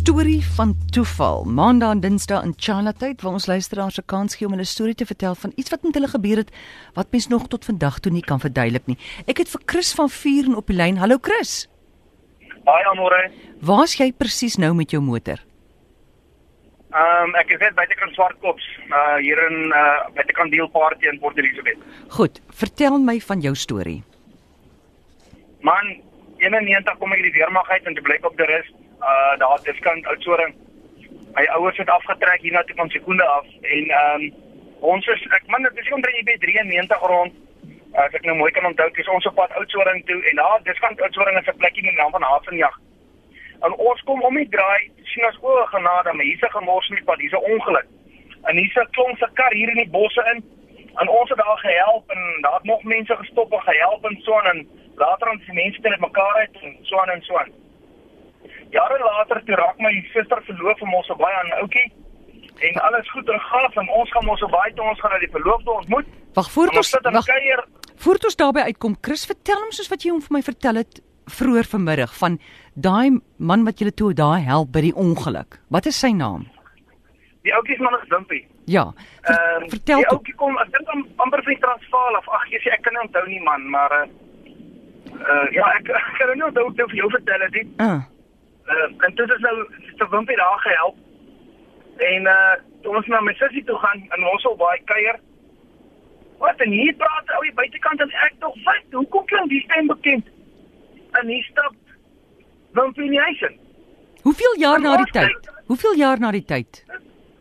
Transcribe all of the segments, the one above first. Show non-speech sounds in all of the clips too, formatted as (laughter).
storie van toeval. Maandag en Dinsdag in Chinatyd waar ons luisteraars 'n kans gee om hulle storie te vertel van iets wat met hulle gebeur het wat mens nog tot vandag toe nie kan verduidelik nie. Ek het vir Chris van Vuren op die lyn. Hallo Chris. Haai Amore. Waar's jy presies nou met jou motor? Ehm um, ek is net buitekant Swartkops, uh hier in uh buitekant Deelparty in Port Elizabeth. Goed, vertel my van jou storie. Man, 91 kom ek in die weermag uit en toe blyk op die rus uh daar diskant Oudtshoorn. My ouers het afgetrek hier na toe van sekonde af en um, ons is ek man dit is omtrent by 93 rond. Uh, as ek nou mooi kan onthou, dis ons op pad Oudtshoorn toe en daar diskant Oudtshoorn is 'n plekkie met die naam van Havenjag. En ons kom om die draai, sien ons o genade, maar hier's 'n gemors in die pad, hier's 'n ongeluk. En hier's 'n klomp se kar hier in die bosse in. En ons het daar gehelp en daar het nog mense gestop en gehelp en so en later aan die mense net mekaar uit en so aan en so aan. Later toe raak my suster verloof van ons so baie aan ouetjie en alles goed en gaaf en ons gaan ons so baie toe ons gaan na die verloofde ontmoet. Wag, voor En ons sit in 'n wag, kuier. voor ons daarby uitkom, Chris, vertel hom soos wat jy hom vir my vertel het vroeër vanmiddag van daai man wat julle toe daai help by die ongeluk. Wat is sy naam? Die ouetjie se naam is Wimpie. Ja, ver, Ehm vertel die toe. ouetjie kom, ek dink am- amper van die Transvaal af. Ag, jy sê ek kan nie onthou nie man, maar uh, uh ja, ek, (laughs) ek kan nie onthou hoe ek dit vir jou vertel het nie. Uh, en dit is nou vir Wimpie daar gehelp. En uh toe ons na my sussie toe gaan en ons op baie kuier. Wat en hier praat ou die buitekant en ek tog wat? Hoekom klink die stem bekend? En hier stap Wimpie in. hoeveel jaar na die ons tyd? Hoeveel jaar na die tyd?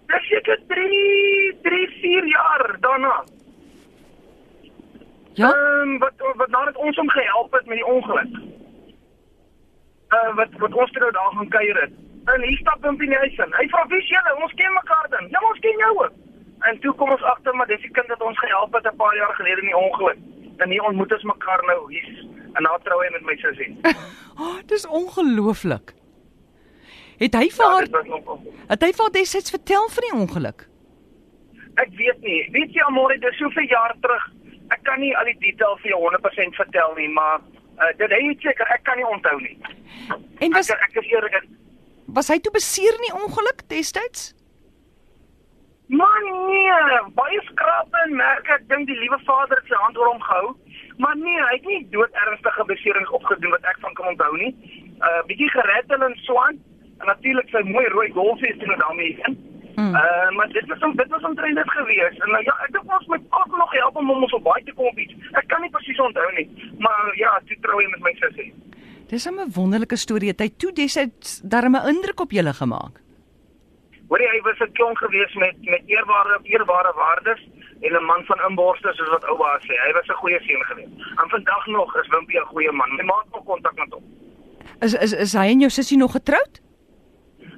Dis seker 3 3 4 jaar daarna. Ja? Ehm wat wat nadat ons hom gehelp het met die ongeluk. Uh wat wat ons toe nou daar gaan kuier het. En hier stap in die huis in. Hy vra wie is julle? Ons ken mekaar dan. Ja, ons ken jou ook. En toe kom ons agter maar dis die kind wat ons gehelp het 'n paar jaar gelede in die ongeluk. En hier ontmoet ons mekaar nou hier. En nou trou hy met my sussie. Oh, (laughs) dis ongelooflik. Het hy vir Ja, haar dit nog het hy vir haar destyds vertel van die ongeluk? Ek weet nie. Weet jy Amore, dis soveel jaar terug. Ek kan nie al die details vir jou 100% vertel nie, maar uh, dit hy seker ek kan nie onthou nie. En was Ek ek is eerlik. was hy toe beseer in die ongeluk destyds? Man nee, baie skrape en merke. Ek dink die liewe Vader het sy hand oor hom gehou. Maar nee, hy het nie dood ernstige beserings opgedoen wat ek van kan onthou nie. Uh bietjie gerettel en swaan. En natuurlik sy mooi rooi golfies toe daarmee in. Hmm. Uh maar dit was om dit was omtrent dit gewees. En nou ja, ek dink ons moet ook nog help om hom so baie te kom op iets. Ek kan nie presies onthou nie. Maar ja, toe trou hy met my sussie. Dis 'n wonderlike storie. Het hy toe destyds darm 'n indruk op julle gemaak? Hoorie, hy was 'n klonk gewees met met eerbare eerbare waardes en 'n man van inborste soos wat ouma sê. Hy was 'n goeie seun gewees. En vandag nog is Wimpie 'n goeie man. My ma het nog kontak met hom. Is is is hy en jou sussie nog getroud?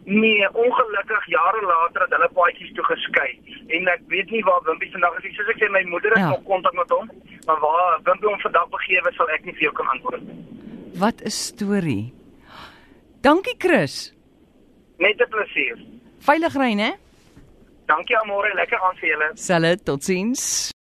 Nee, ongelukkig jare later het hulle paadjies toe geskei. En ek weet nie waar Wimpie vandag is nie. Soos ek sê, my moeder het Ja. nog kontak met hom, maar waar Wimpie hom vandag begewe sal ek nie vir jou kan antwoord nie. Wat 'n storie. Dankie Chris. Net 'n plesier. Veilig ry, né? Dankie Amore, lekker aan vir julle. Selle, totsiens.